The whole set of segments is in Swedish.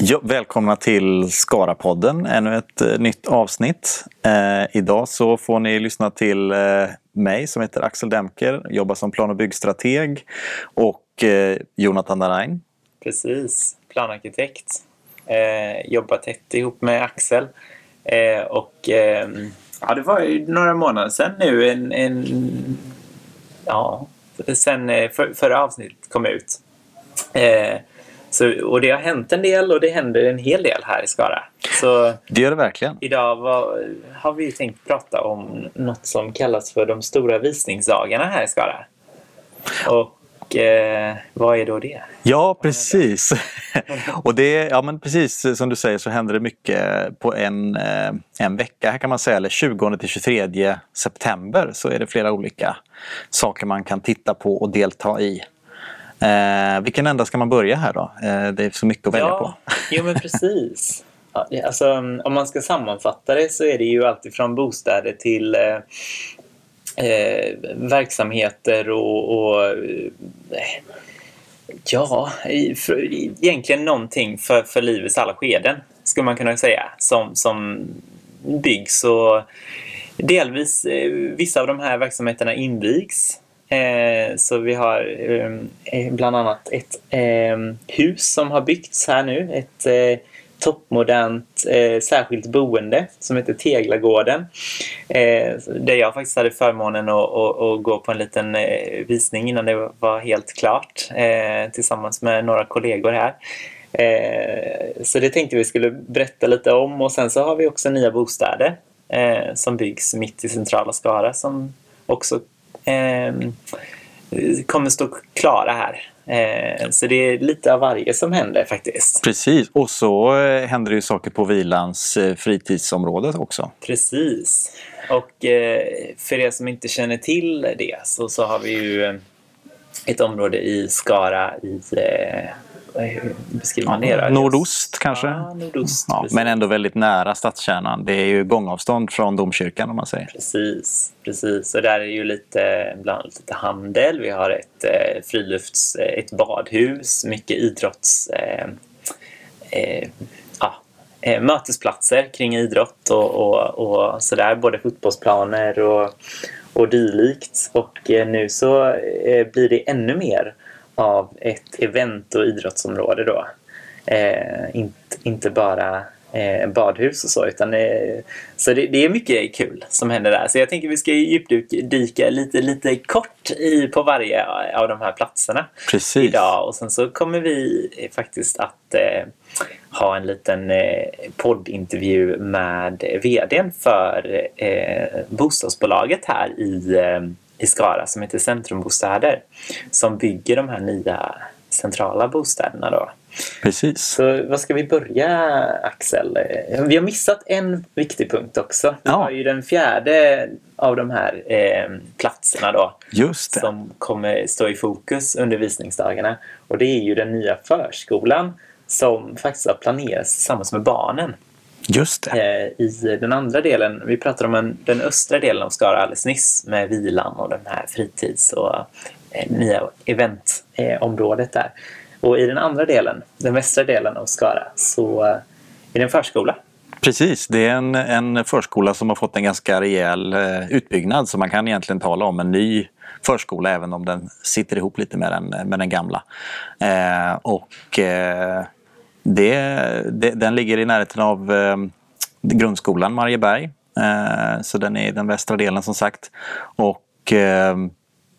Ja, välkomna till Skara-podden, ännu ett eh, nytt avsnitt. Eh, idag så får ni lyssna till eh, mig som heter Axel Demker, jobbar som plan och byggstrateg och eh, Jonathan Darain. Precis, planarkitekt. Eh, jobbar tätt ihop med Axel. Eh, och eh, ja, det var ju några månader sedan nu, en, en ja, sen eh, för, förra avsnittet kom ut. Eh, så, och det har hänt en del och det händer en hel del här i Skara. Så Det gör det verkligen. idag var, har vi tänkt prata om något som kallas för de stora visningsdagarna här i Skara. Och eh, vad är då det? Ja, precis. och det, ja, men precis som du säger så händer det mycket på en, eh, en vecka här kan man säga. Eller 20 till 23 september så är det flera olika saker man kan titta på och delta i. Eh, vilken ända ska man börja här då? Eh, det är så mycket att välja på. jo men precis. Ja, alltså, om man ska sammanfatta det så är det ju alltifrån bostäder till eh, eh, verksamheter och, och eh, ja, för, egentligen någonting för, för livets alla skeden skulle man kunna säga som, som byggs och delvis eh, vissa av de här verksamheterna invigs. Eh, så vi har ehm, eh, bland annat ett eh, hus som har byggts här nu. Ett eh, toppmodernt eh, särskilt boende som heter Teglagården. Eh, där jag faktiskt hade förmånen att, att, att gå på en liten eh, visning innan det var helt klart eh, tillsammans med några kollegor här. Eh, så det tänkte vi skulle berätta lite om och sen så har vi också nya bostäder eh, som byggs mitt i centrala Skara som också kommer stå klara här. Eh, så det är lite av varje som händer faktiskt. Precis, och så eh, händer det ju saker på Vilans eh, fritidsområde också. Precis. Och eh, för er som inte känner till det så, så har vi ju ett område i Skara i... Eh, hur beskriver man det? då? Nordost kanske? Ja, nordost. Ja, men ändå väldigt nära stadskärnan. Det är ju gångavstånd från domkyrkan om man säger. Precis, precis. Och där är ju lite, bland annat lite handel. Vi har ett eh, frilufts... eh, ett badhus, mycket idrotts... Eh, eh, ja, eh, mötesplatser kring idrott och, och, och sådär. Både fotbollsplaner och, och dylikt. Och eh, nu så eh, blir det ännu mer av ett event och idrottsområde då. Eh, inte, inte bara eh, badhus och så. Utan, eh, så det, det är mycket kul som händer där. Så jag tänker vi ska djupdyka lite, lite kort i, på varje av de här platserna Precis. idag. Och sen så kommer vi eh, faktiskt att eh, ha en liten eh, poddintervju med vdn för eh, bostadsbolaget här i, eh, i Skara som heter Centrumbostäder. Som bygger de här nya centrala bostäderna då. Precis. Så vad ska vi börja Axel? Vi har missat en viktig punkt också. Vi Ja. har ju den fjärde av de här eh, platserna då Just det. som kommer stå i fokus under visningsdagarna. Och det är ju den nya förskolan som faktiskt har planerats tillsammans med barnen. Just det. Eh, I den andra delen, vi pratade om en, den östra delen av Skara alldeles nyss med vilan och den här fritids och eh, nya eventområdet där. Och i den andra delen, den västra delen av Skara, så eh, är det en förskola. Precis. Det är en, en förskola som har fått en ganska rejäl eh, utbyggnad så man kan egentligen tala om en ny förskola även om den sitter ihop lite med den, med den gamla. Eh, och eh, det, det, den ligger i närheten av eh, grundskolan Marieberg. Eh, så den är i den västra delen som sagt. Och eh,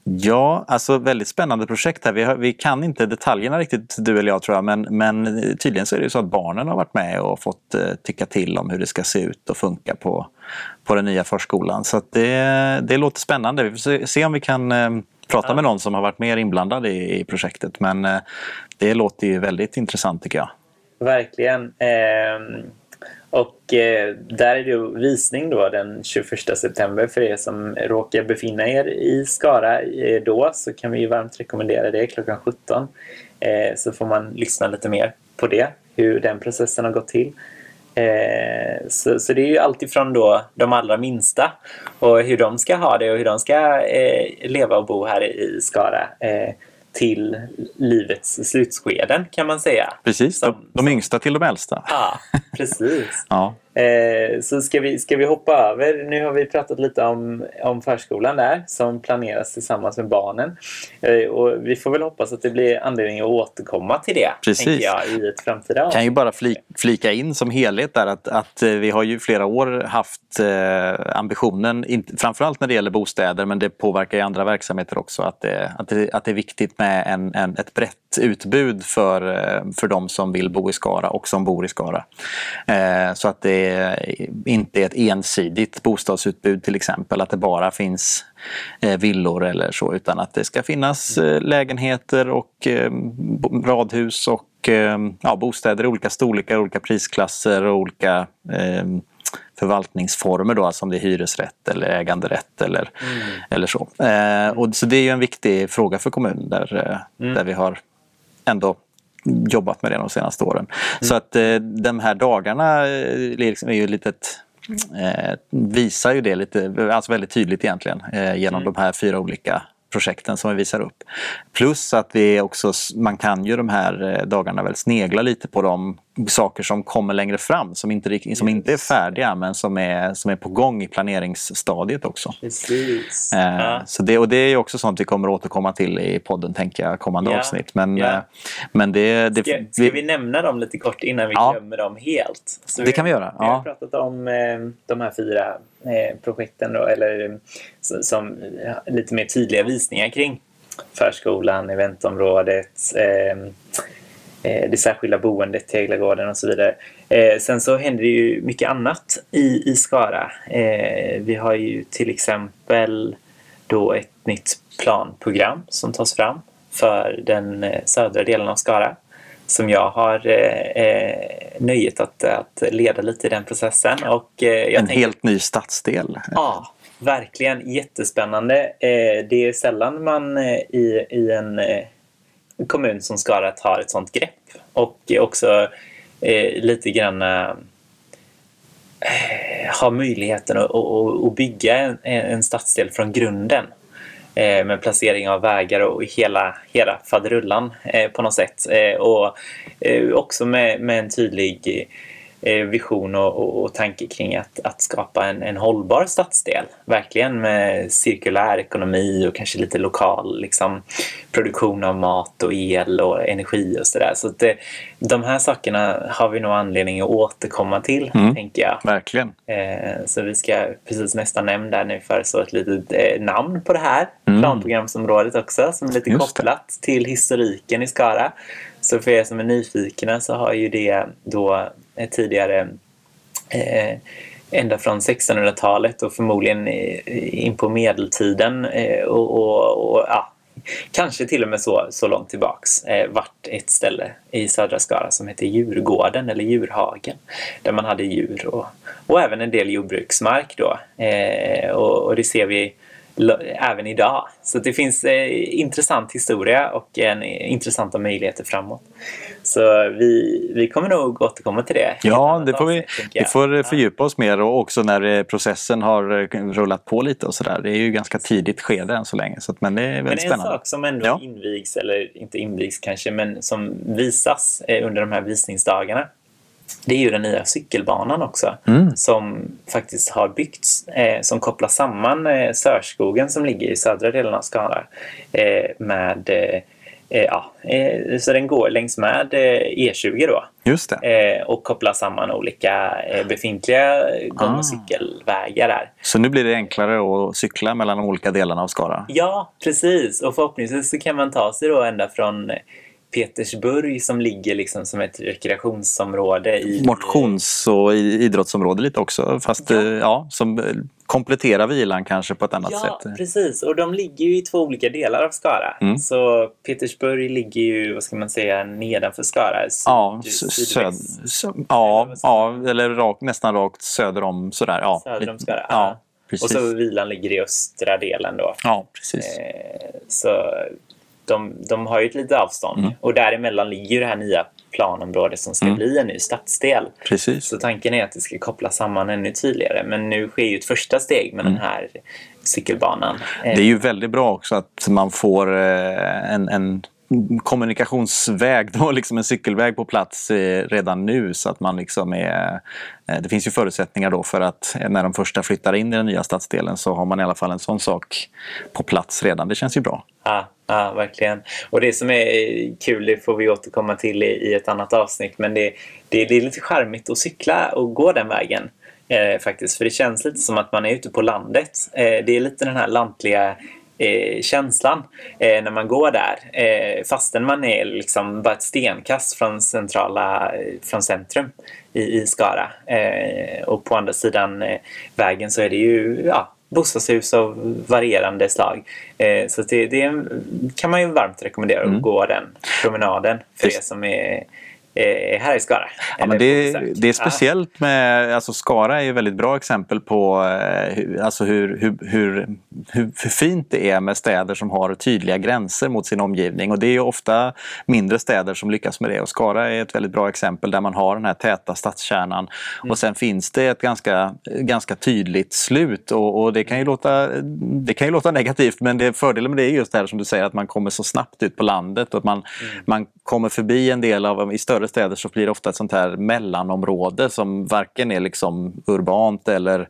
Ja, alltså väldigt spännande projekt här. Vi, har, vi kan inte detaljerna riktigt du eller jag tror jag, men, men tydligen så är det så att barnen har varit med och fått eh, tycka till om hur det ska se ut och funka på, på den nya förskolan. Så det, det låter spännande. Vi får se, se om vi kan eh, prata med någon som har varit mer inblandad i, i projektet. Men eh, det låter ju väldigt intressant tycker jag. Verkligen. Ehm, och eh, där är det visning då den 21 september för er som råkar befinna er i Skara eh, då så kan vi ju varmt rekommendera det klockan 17. Eh, så får man lyssna lite mer på det, hur den processen har gått till. Eh, så, så det är ju alltifrån då de allra minsta och hur de ska ha det och hur de ska eh, leva och bo här i, i Skara. Eh, till livets slutskeden kan man säga. Precis, Som- de, de yngsta till de äldsta. Ja, precis. Ja, Eh, så ska vi, ska vi hoppa över. Nu har vi pratat lite om, om förskolan där som planeras tillsammans med barnen. Eh, och vi får väl hoppas att det blir anledning att återkomma till det Precis. jag, i ett framtida kan ju bara fli, flika in som helhet där att, att eh, vi har ju flera år haft eh, ambitionen, inte, framförallt när det gäller bostäder men det påverkar ju andra verksamheter också, att det, att det, att det är viktigt med en, en, ett brett utbud för, eh, för de som vill bo i Skara och som bor i Skara. Eh, så att det inte är ett ensidigt bostadsutbud till exempel, att det bara finns eh, villor eller så utan att det ska finnas eh, lägenheter och eh, radhus och eh, ja, bostäder i olika storlekar, olika prisklasser och olika eh, förvaltningsformer då, alltså om det är hyresrätt eller äganderätt eller, eller så. Eh, och, så det är ju en viktig fråga för kommunen eh, där vi har ändå jobbat med det de senaste åren. Så att eh, de här dagarna eh, liksom är ju lite ett, eh, visar ju det lite, alltså väldigt tydligt egentligen eh, genom de här fyra olika projekten som vi visar upp. Plus att vi också, man kan ju de här eh, dagarna väl snegla lite på de saker som kommer längre fram som inte, som inte är färdiga men som är, som är på gång i planeringsstadiet också. Precis. Eh, Ja. Så det, och det är också sånt vi kommer återkomma till i podden tänker jag kommande Ja. avsnitt. Men, Ja. eh, men det, det, Ska, ska vi nämna dem lite kort innan vi glömmer dem helt? Så Det kan vi göra, Vi har pratat om eh, de här fyra Eh, projekten då, eller eh, som, eh, lite mer tydliga visningar kring förskolan, eventområdet, ehm, eh, det särskilda boendet, Teglagården och så vidare. Eh, sen så händer det ju mycket annat i, i Skara. Eh, vi har ju till exempel då ett nytt planprogram som tas fram för den södra delen av Skara som jag har eh, eh, nöjet att, att leda lite i den processen. Och, eh, jag en tänker- helt ny stadsdel. Ja, verkligen jättespännande. Eh, det är sällan man i, i en kommun som Skara tar ett sånt grepp. Och också lite grann ha möjligheten att, att, att bygga en, en stadsdel från grunden. Eh, med placering av vägar och hela, hela faderullan eh, på något sätt. Eh, och eh, också med, med en tydlig eh, vision och, och, och tanke kring att, att skapa en, en hållbar stadsdel. Verkligen med cirkulär ekonomi och kanske lite lokal liksom, produktion av mat och el och energi och sådär. Så att det, de här sakerna har vi nog anledning att återkomma till, Mm. tänker jag. Verkligen. Eh, Så vi ska precis nästa nämnd där nu föreslå ett litet eh, namn på det här Mm. planprogramsområdet också som är lite Just det. kopplat till historiken i Skara. Så för er som är nyfikna så har ju det då eh, Eh, tidigare eh, ända från 1600-talet och förmodligen in på medeltiden eh, och, och, och ja, kanske till och med så, så långt tillbaks eh, vart ett ställe i södra Skara som heter Djurgården eller Djurhagen där man hade djur och, och även en del jordbruksmark då. Eh, och, och det ser vi även idag. Så det finns eh, intressant historia och en, intressanta möjligheter framåt. Så vi, vi kommer nog återkomma till det. Ja, det får vi, avsnitt, vi får eh, fördjupa oss mer och också när eh, processen har eh, rullat på lite och sådär. Det är ju ganska tidigt skede än så länge. Så att, men det är Men väldigt en spännande. sak som ändå Ja. invigs, eller inte invigs kanske, men som visas eh, under de här visningsdagarna. Det är ju den nya cykelbanan också Mm. som faktiskt har byggts eh, som kopplar samman eh, Sörskogen som ligger i södra delen av Skara eh, med eh, eh, ja, eh, så den går längs med eh, E20 då Just det. och kopplar samman olika befintliga gång Ah. och cykelvägar där. Så nu blir det enklare att cykla mellan de olika delarna av Skara. Ja, precis. Och förhoppningsvis så kan man ta sig då ända från Petersburg som ligger liksom som ett rekreationsområde i... Motions och idrottsområde lite också. Fast Ja. ja. ja, som eh, kompletterar vilan kanske på ett annat Ja, sätt. precis. Och de ligger ju i två olika delar av Skara. Mm. Så Petersburg ligger ju, vad ska man säga, nedanför Skara. Syd, Ja, s- söd, sydväst, s- ja, ja, eller rakt, nästan rakt söder om sådär. Ja, söder om Skara. Ja, precis. Och så vilan ligger i östra delen då. Ja, precis. Eh, Så de, de har ju ett litet avstånd Mm. och däremellan ligger det här nya planområdet som ska Mm. bli en ny stadsdel. Precis. Så tanken är att det ska kopplas samman ännu tydligare. Men nu sker ju ett första steg med den här cykelbanan. Mm. Det är ju väldigt bra också att man får eh, en, en kommunikationsväg, då, liksom en cykelväg på plats eh, redan nu så att man liksom är... eh, Det finns ju förutsättningar då för att eh, när de första flyttar in i den nya stadsdelen så har man i alla fall en sån sak på plats redan. Det känns ju bra. Ja, ja, verkligen. Och det som är kul, det får vi återkomma till i, ett annat avsnitt, men det, det, det är lite charmigt att cykla och gå den vägen. Eh, faktiskt, för det känns lite som att man är ute på landet. Eh, det är lite den här lantliga eh, känslan eh, när man går där. Eh, fastän man är liksom bara ett stenkast från centrala, från centrum i, i Skara. Eh, och på andra sidan eh, vägen så är det ju ja, bostadshus av varierande slag. Eh, så det, det kan man ju varmt rekommendera att Mm. gå den promenaden för Visst. er som är, är här i Skara. Ja, men det, det är speciellt med, alltså Skara är ju ett väldigt bra exempel på eh, alltså hur, hur, hur, hur, fint det är med städer som har tydliga gränser mot sin omgivning. Och det är ofta mindre städer som lyckas med det. Och Skara är ett väldigt bra exempel där man har den här täta stadskärnan. Och sen finns det ett ganska, ganska tydligt slut. Och, och det, kan ju låta, det kan ju låta negativt men det, fördelen med det är just det här som du säger att man kommer så snabbt ut på landet och att man, man kommer förbi en del av, i större städer så blir det ofta ett sånt här mellanområde som varken är liksom urbant eller,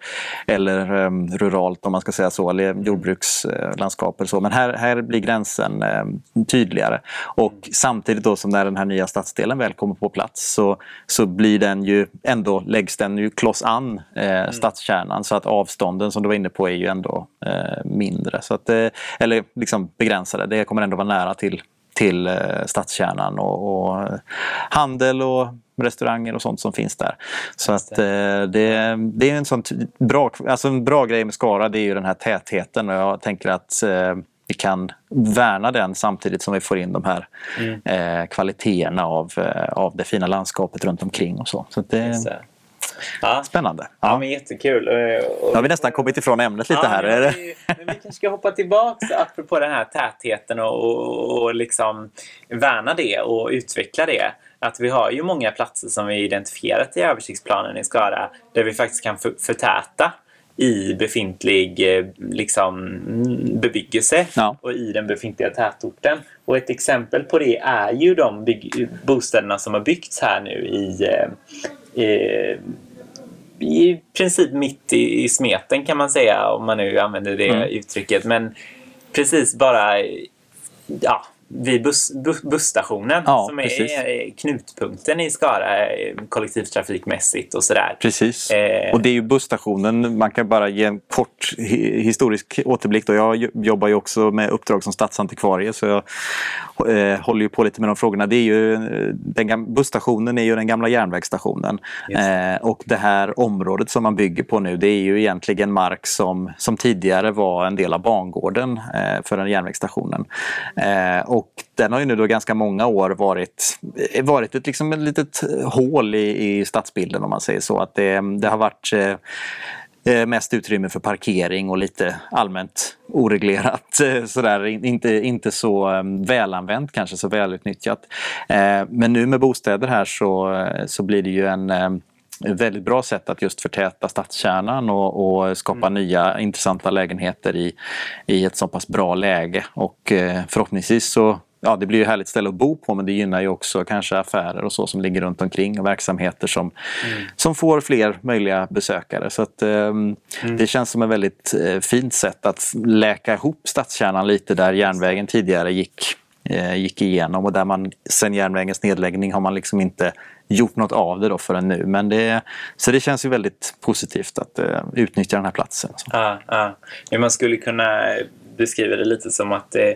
eller um, ruralt om man ska säga så, eller jordbrukslandskap eller så. Men här, här blir gränsen um, tydligare. Och samtidigt då som när den här nya stadsdelen väl kommer på plats så, så blir den ju ändå, läggs den ju kloss an eh, stadskärnan så att avstånden som du var inne på är ju ändå eh, mindre. Så att, eh, eller liksom begränsade, det kommer ändå vara nära till till eh, stadskärnan och, och handel och restauranger och sånt som finns där. Så att eh, det, det är en sån bra, alltså en bra grej med Skara det är ju den här tätheten och jag tänker att eh, vi kan värna den samtidigt som vi får in de här Mm. eh, kvaliteterna av, eh, av det fina landskapet runt omkring och så. Så det. Ja. spännande. Ja, Ja. men jättekul. Och- och- Nu har vi nästan kommit ifrån ämnet lite här. men, vi- men vi kanske ska hoppa tillbaka apropå den här tätheten och, och, och liksom värna det och utveckla det. Att vi har ju många platser som vi identifierat i översiktsplanen i Skara där vi faktiskt kan för, förtäta i befintlig eh, liksom, bebyggelse Ja. och i den befintliga tätorten. Och ett exempel på det är ju de bostäderna som har byggts här nu i, eh, i princip mitt i, i smeten kan man säga om man nu använder det Mm. uttrycket. Men precis bara ja, vid buss, buss, busstationen Ja, som är precis. eh, knutpunkten i Skara eh, kollektivtrafikmässigt och sådär. Precis. Eh. Och det är ju busstationen. Man kan bara ge en kort hi- historisk återblick. Då. Jag jo- jobbar ju också med uppdrag som stadsantikvarie så jag eh, håller ju på lite med de frågorna. Det är ju, eh, den busstationen är ju den gamla järnvägsstationen. Eh, och det här området som man bygger på nu det är ju egentligen mark som, som tidigare var en del av bangården för den järnvägsstationen. Och den har ju nu då ganska många år varit, varit ett, liksom ett litet hål i, i stadsbilden om man säger så. Att det, det har varit eh, eh mest utrymme för parkering och lite allmänt oreglerat. Eh, sådär, inte, inte så ehm, välanvänt kanske, så välutnyttjat. Eh, Men nu med bostäder här så, eh, så blir det ju en eh, väldigt bra sätt att just förtäta stadskärnan och, och skapa nya intressanta lägenheter i, i ett så pass bra läge. Och eh, förhoppningsvis så Ja, det blir ju härligt ställe att bo på men det gynnar ju också kanske affärer och så som ligger runt omkring och verksamheter som, som får fler möjliga besökare. Så att, ehm, Det känns som ett väldigt eh, fint sätt att läka ihop stadskärnan lite där järnvägen tidigare gick, eh, gick igenom. Och där man sen järnvägens nedläggning har man liksom inte gjort något av det då förrän nu. Men det, så det känns ju väldigt positivt att uh, utnyttja den här platsen. Ja, ja. Men man skulle kunna beskriva det lite som att eh,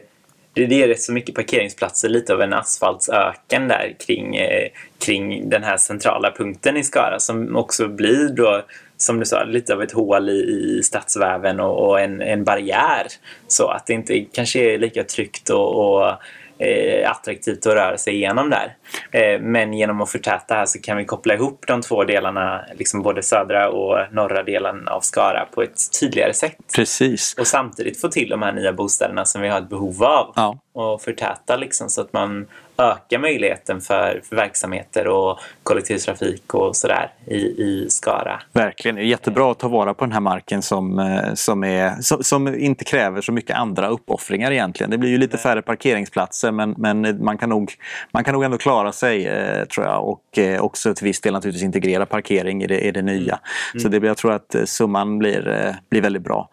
det, det är rätt så mycket parkeringsplatser, lite av en asfaltsöken där kring, eh, kring den här centrala punkten i Skara som också blir då, som du sa, lite av ett hål i, i stadsväven och, och en, en barriär. Så att det inte kanske är lika tryggt och, och eh, attraktivt att röra sig igenom där. Eh, men genom att förtäta här så kan vi koppla ihop de två delarna, liksom både södra och norra delen av Skara på ett tydligare sätt. Precis. Och samtidigt få till de här nya bostäderna som vi har ett behov av. Ja. Och förtäta liksom så att man ökar möjligheten för, för verksamheter och kollektivtrafik och sådär i, i Skara. Verkligen, det är jättebra att ta vara på den här marken som, eh, som, är, som, som inte kräver så mycket andra uppoffringar egentligen. Det blir ju lite färre parkeringsplatser men, men man, kan nog, man kan nog ändå klara sig eh, tror jag och eh, också till viss del naturligtvis integrera parkering i det, i det nya. Mm. Så det, jag tror att summan blir, blir väldigt bra.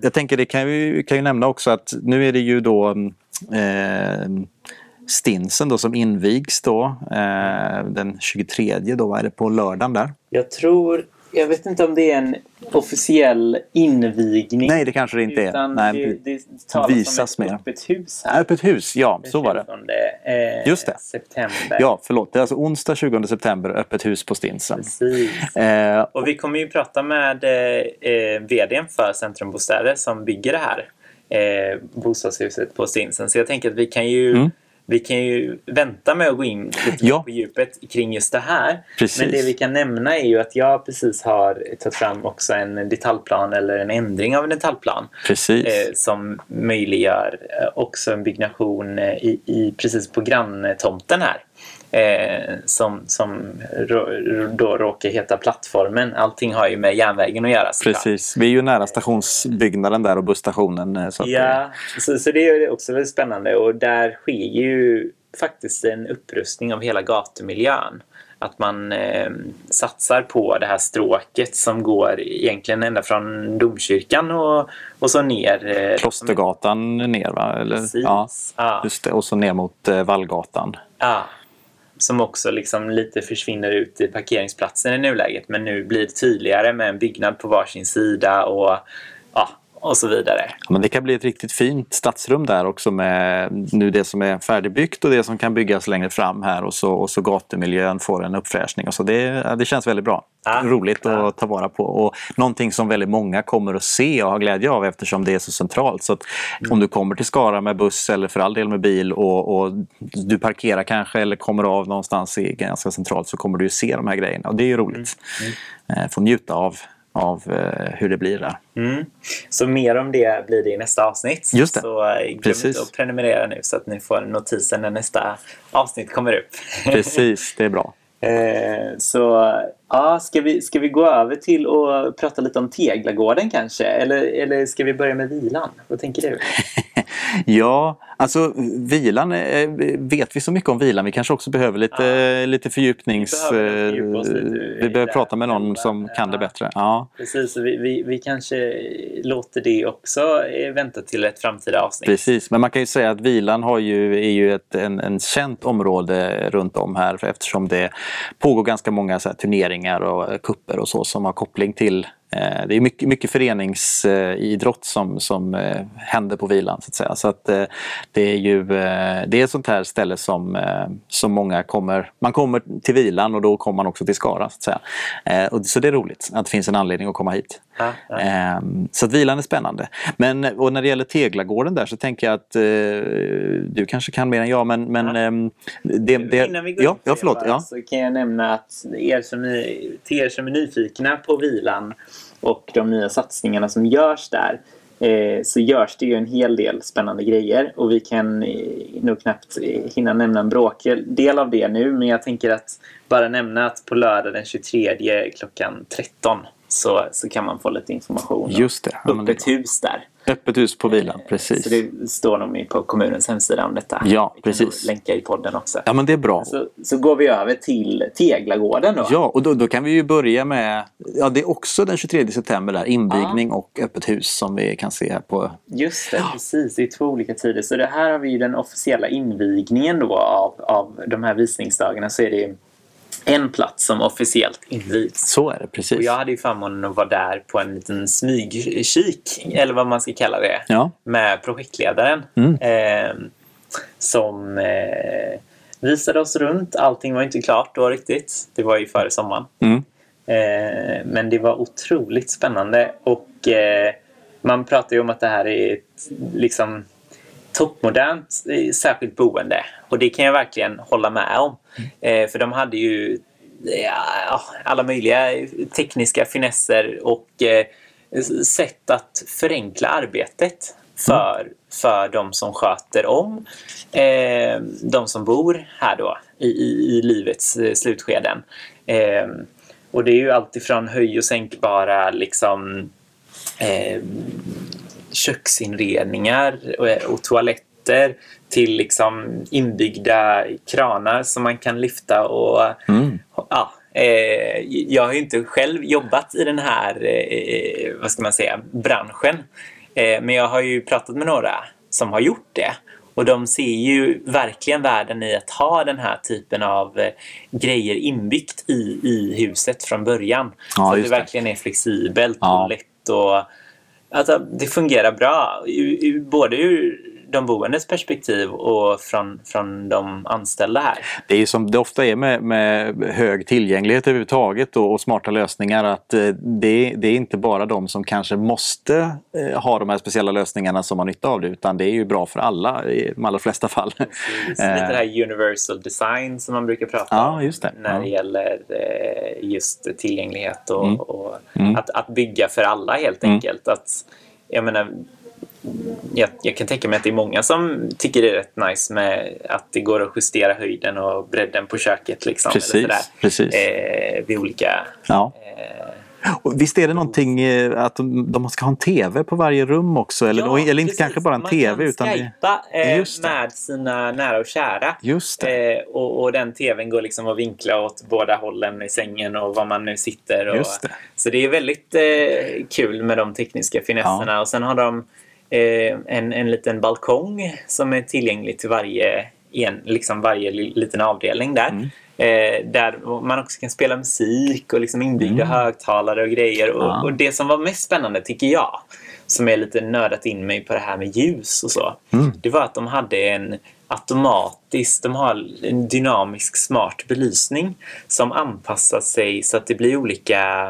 Jag tänker det kan vi kan ju nämna också att nu är det ju då eh, Stinsen då som invigs då eh, den 23 då, är det på lördagen där? Jag tror, jag vet inte om det är en officiell invigning. Nej, det kanske det inte är. Nej, det, det talas visas om ett öppet hus här. Öppet hus, ja, så var det. Eh, Just det. september. Ja, förlåt. Det är alltså onsdag 20 september, öppet hus på Stinsen. Precis. Eh, och vi kommer ju prata med eh, eh vdn för Centrumbostäder som bygger det här eh, bostadshuset på Stinsen. Så jag tänker att vi kan ju mm vi kan ju vänta med att gå in lite ja. på djupet kring just det här. Precis. Men det vi kan nämna är ju att jag precis har tagit fram också en detaljplan eller en ändring av en detaljplan. Precis. Eh, som möjliggör eh, också en byggnation eh, i, i, precis på granntomten här eh, som, som då råkar heta Plattformen. Allting har ju med järnvägen att göra. Precis, vi är ju nära stationsbyggnaden där och busstationen. Eh, så ja, det... Så, så det är också väldigt spännande och där sker ju faktiskt en upprustning av hela gatumiljön att man eh, satsar på det här stråket som går egentligen ända från domkyrkan och, och så ner. Eh, Klostergatan ner va? Eller? Precis. Ja, ja. Just det. Och så ner mot eh, Vallgatan. Ja, som också liksom lite försvinner ut i parkeringsplatsen i nuläget. Men nu blir det tydligare med en byggnad på varsin sida och ja, och så vidare. Ja, men det kan bli ett riktigt fint stadsrum där också med nu det som är färdigbyggt och det som kan byggas längre fram här och så, och så gatumiljön får en uppfräschning. Och så det, det känns väldigt bra. Ja, Roligt ja. att ta vara på och någonting som väldigt många kommer att se och ha glädje av eftersom det är så centralt. Så mm. om du kommer till Skara med buss eller för all del med bil och, och du parkerar kanske eller kommer av någonstans i, ganska centralt så kommer du se de här grejerna och det är ju roligt. Mm. Mm. Få njuta av av eh, hur det blir där. Mm. Så mer om det blir det i nästa avsnitt. Just det. Så eh, glöm Precis. inte att prenumerera nu så att ni får notiser när nästa avsnitt kommer upp. Precis, det är bra. Eh, så ja, ska, vi, ska vi gå över till att prata lite om Teglagården kanske? Eller, eller ska vi börja med vilan? Vad tänker du? ja, alltså vilan, eh, vet vi så mycket om vilan? Vi kanske också behöver lite, ja. lite fördjupnings... Vi behöver, lite vi behöver prata med någon som ja. kan det bättre. Ja. Precis, vi, vi, vi kanske låter det också vänta till ett framtida avsnitt. Precis, men man kan ju säga att vilan har ju, är ju ett en, en känt område runt om här eftersom det pågår ganska många så turneringar och kupper och så som har koppling till Eh, Eh, det är mycket, mycket föreningsidrott som, som eh, händer på vilan. Så att säga. Så att, eh, det är ju det är ett sånt här ställe som, som många kommer... Man kommer till vilan och då kommer man också till Skara. Så, att säga. Och, så det är roligt att det finns en anledning att komma hit. Ja, ja. Ehm, så att vilan är spännande. Men och när det gäller Teglagården där så tänker jag att du kanske kan mer än jag. Men, men ja. Ehm, det, det, Innan vi går ja, ja, förlåt, ja. så kan jag nämna att er som är, till er som är nyfikna på vilan och de nya satsningarna som görs där eh, så görs det ju en hel del spännande grejer och vi kan eh, nog knappt eh, hinna nämna en bråkdel av det nu men jag tänker att bara nämna att på lördag den 23 klockan 13 så, så kan man få lite information. Just det. Ja, Öppet hus där. Öppet hus på bilen, precis. Så det står nog på kommunens hemsida om detta. Ja, Vi precis. länka i podden också. Ja, men det är bra. Så, så går vi över till Teglagården då. Ja, och då, då kan vi ju börja med, ja det är också den 23 september där, invigning ja. och öppet hus som vi kan se här på. Just det, ja. precis. Det är två olika tider. Så det här har vi ju den officiella invigningen då av, av de här visningsdagarna. Så är det en plats som officiellt invigs. Så är det, precis. Och jag hade ju förmånen att vara där på en liten smygkik, eller vad man ska kalla det, ja. med projektledaren. Mm. Eh, som eh, visade oss runt. Allting var inte klart då riktigt. Det var ju före sommaren. Mm. Eh, men det var otroligt spännande och eh, man pratar ju om att det här är ett, liksom toppmodernt eh, särskilt boende. Och det kan jag verkligen hålla med om. Eh, för de hade ju eh, ja, alla möjliga tekniska finesser och eh, sätt att förenkla arbetet för, för de som sköter om eh, de som bor här då i, i, i livets eh, slutskeden. Eh, och det är ju alltifrån höj och sänkbara liksom, eh, köksinredningar och, och toaletter till liksom inbyggda kranar som man kan lyfta och mm. ja, eh, jag har inte själv jobbat i den här eh, vad ska man säga, branschen. Eh, men jag har ju pratat med några som har gjort det. Och de ser ju verkligen världen i att ha den här typen av eh, grejer inbyggt i, i huset från början. Ja, så att det verkligen är flexibelt ja. och lätt och alltså, det fungerar bra. Både ur de boendes perspektiv och från, från de anställda här. Det är som det ofta är med, med hög tillgänglighet överhuvudtaget och, och smarta lösningar att eh, det, det, är inte bara de som kanske måste eh, ha de här speciella lösningarna som har nytta av det utan det är ju bra för alla i de allra flesta fall. Precis, lite det här universal design som man brukar prata ja, om det. när ja. det gäller eh, just tillgänglighet och, mm. och mm. Att, att bygga för alla helt mm. enkelt. Att, jag menar, jag, jag, kan tänka mig att det är många som tycker det är rätt nice med att det går att justera höjden och bredden på köket. Liksom, precis, precis. Eh, vid olika... Ja. Eh, och visst är det någonting eh, att de ska ha en TV på varje rum också? Eller, ja, eller inte precis. kanske bara en Man TV. Man kan skypa eh, med sina nära och kära. Just eh, och, och, den TVn går liksom att vinkla åt båda hållen i sängen och var man nu sitter. Och, det. Så det är väldigt eh, kul med de tekniska finesserna. Ja. Och sen har de en, en liten balkong som är tillgänglig till varje, en, liksom varje liten avdelning där. Mm. Eh, där man också kan spela musik och liksom inbyggda mm. högtalare och grejer. Och, ja. och, det som var mest spännande tycker jag, som är lite nördat in mig på det här med ljus och så, mm. det var att de hade en automatisk, de har en dynamisk smart belysning som anpassar sig så att det blir olika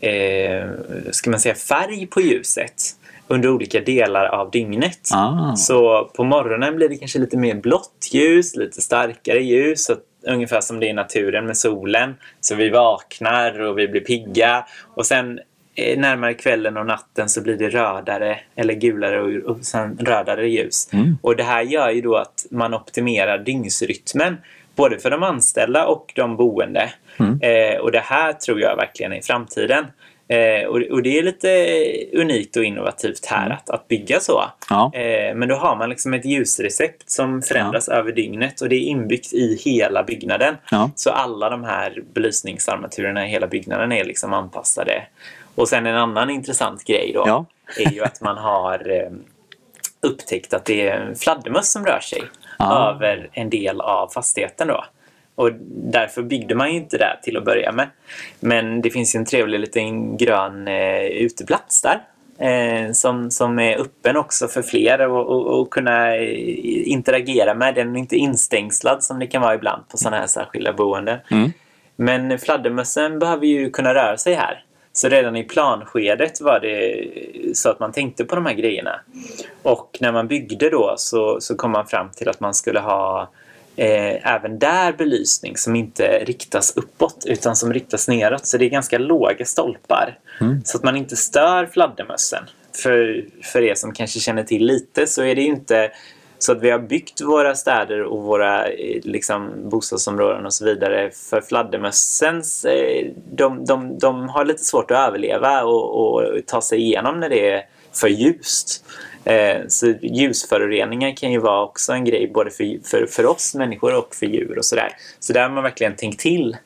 eh, ska man säga, färg på ljuset under olika delar av dygnet. Ah. Så på morgonen blir det kanske lite mer blått ljus, lite starkare ljus. Ungefär som det är i naturen med solen. Så vi vaknar och vi blir pigga. Och sen eh, närmare kvällen och natten så blir det rödare eller gulare och, och sen rödare ljus. Mm. Och det här gör ju då att man optimerar dygnsrytmen både för de anställda och de boende. Mm. Eh, och det här tror jag verkligen är framtiden. Eh, och, och, det är lite unikt och innovativt här mm. att, att bygga så. Ja. Eh, men då har man liksom ett ljusrecept som förändras ja. över dygnet och det är inbyggt i hela byggnaden. Ja. Så alla de här belysningsarmaturerna i hela byggnaden är liksom anpassade. Och sen en annan intressant grej då är ju att man har eh, upptäckt att det är en fladdermöss som rör sig över en del av fastigheten. då. Och därför byggde man ju inte där till att börja med. Men det finns ju en trevlig liten grön eh, uteplats där. Eh, som, som är öppen också för fler och, kunna eh, interagera med. Den är inte instängslad som det kan vara ibland på sådana här särskilda boenden. Mm. Men fladdermössen behöver ju kunna röra sig här. Så redan i planskedet var det så att man tänkte på de här grejerna. Och när man byggde då så, så kom man fram till att man skulle ha eh, även där belysning som inte riktas uppåt utan som riktas neråt. Så det är ganska låga stolpar. Mm. Så att man inte stör fladdermössen. För, för er som kanske känner till lite så är det inte så att vi har byggt våra städer och våra eh, liksom, bostadsområden och så vidare för fladdermössens... Eh, de, de, de har lite svårt att överleva och, och ta sig igenom när det är för ljust. Eh, så ljusföroreningar kan ju vara också en grej både för, för, för oss människor och för djur och sådär. Så där har man verkligen tänkt till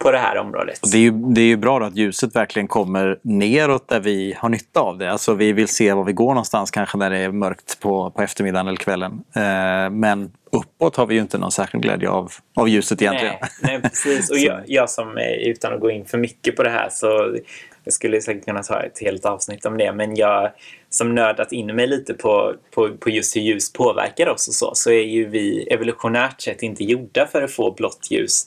på det här området. Det är, ju, det är ju bra att ljuset verkligen kommer neråt där vi har nytta av det. Alltså vi vill se var vi går någonstans kanske när det är mörkt på, på eftermiddagen eller kvällen. Eh, men uppåt har vi ju inte någon särskild glädje av, av ljuset egentligen. Nej, nej precis. Och jag, jag som, utan att gå in för mycket på det här, så jag skulle säkert kunna ta ett helt avsnitt om det, men jag som nördat in mig lite på, på, på just hur ljus påverkar oss och så, så är ju vi evolutionärt sett inte gjorda för att få blått ljus,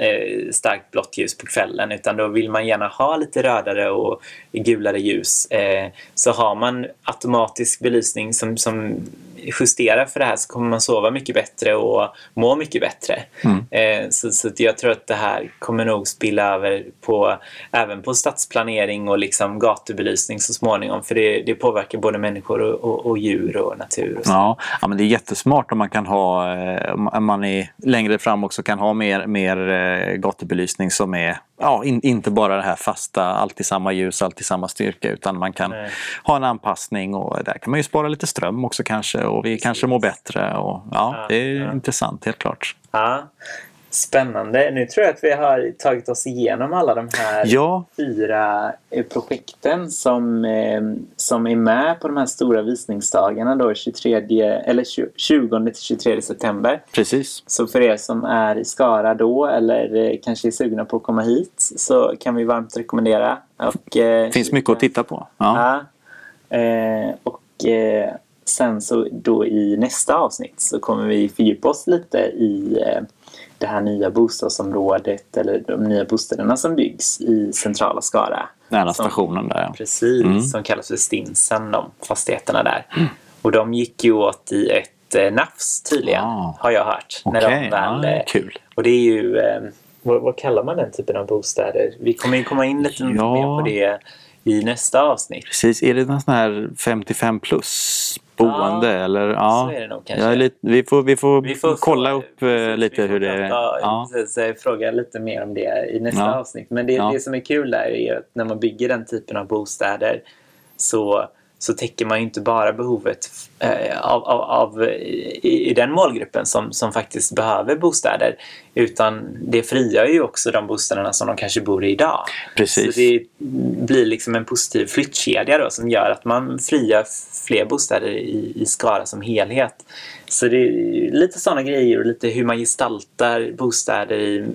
eh, starkt blått ljus på kvällen, utan då vill man gärna ha lite rödare och gulare ljus. Eh, så har man automatisk belysning som, som justera för det här så kommer man sova mycket bättre och må mycket bättre. Mm. Eh, så, så jag tror att det här kommer nog spilla över på, även på stadsplanering och liksom gatubelysning så småningom. För det, det påverkar både människor och, och, och djur och natur. Och. Ja, ja, men det är jättesmart om man kan ha, eh, om man är längre fram också kan ha mer, mer eh, gatubelysning som är ja, in, inte bara det här fasta, alltid samma ljus, alltid samma styrka utan man kan Nej. ha en anpassning och där kan man ju spara lite ström också kanske och vi kanske mår bättre. Och, ja, Ja, det är ja. intressant helt klart. Ja. Spännande. Nu tror jag att vi har tagit oss igenom alla de här Ja, fyra eh, projekten som, eh, som är med på de här stora visningsdagarna då 23, eller 20 till 23 september. precis. Så för er som är i Skara då eller eh, kanske är sugna på att komma hit så kan vi varmt rekommendera. Och, eh, finns mycket att titta på. Ja. Ja. Eh, och eh, sen så då i nästa avsnitt så kommer vi fördjupa oss lite i det här nya bostadsområdet eller de nya bostäderna som byggs i centrala Skara. Nära Som- stationen där. ja. Precis, Mm. som kallas för Stinsen, de fastigheterna där. Och de gick ju åt i ett eh, nafs tydligen, Ah. har jag hört. Okej, när de väl, ja, eh, kul. och det är ju, eh, vad, vad kallar man den typen av bostäder? Vi kommer ju komma in lite Ja. mer på det i nästa avsnitt. Precis, är det någon sån här 55 plus boende? Ja, eller, ja. så är det nog kanske. Är lite, vi, får, vi, får Vi får kolla fråga- upp eh, precis, lite vi får hur det är. Ja. precis, eh, Fråga lite mer om det i nästa Ja. avsnitt. Men det, det som är kul där är att när man bygger den typen av bostäder så, så täcker man ju inte bara behovet eh, av, av, av i, i den målgruppen som, som faktiskt behöver bostäder utan det frigör ju också de bostäderna som de kanske bor i idag. Precis. Så det blir liksom en positiv flyttkedja då, som gör att man frigör fler bostäder i, i Skara som helhet. Så det är lite sådana grejer och lite hur man gestaltar bostäder i,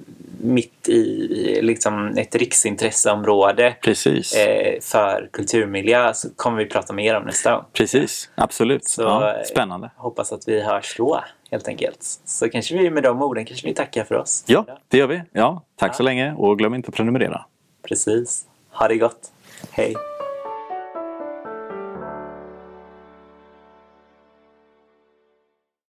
mitt i liksom ett riksintresseområde Precis. eh, för kulturmiljö så kommer vi prata mer om nästa gång. Precis, absolut. Så, ja, eh, spännande. Hoppas att vi hörs då helt enkelt. Så kanske vi med de orden kanske vi tackar för oss. Ja, det gör vi. Ja, tack Ja. så länge och glöm inte att prenumerera. Precis. Ha det gott. Hej.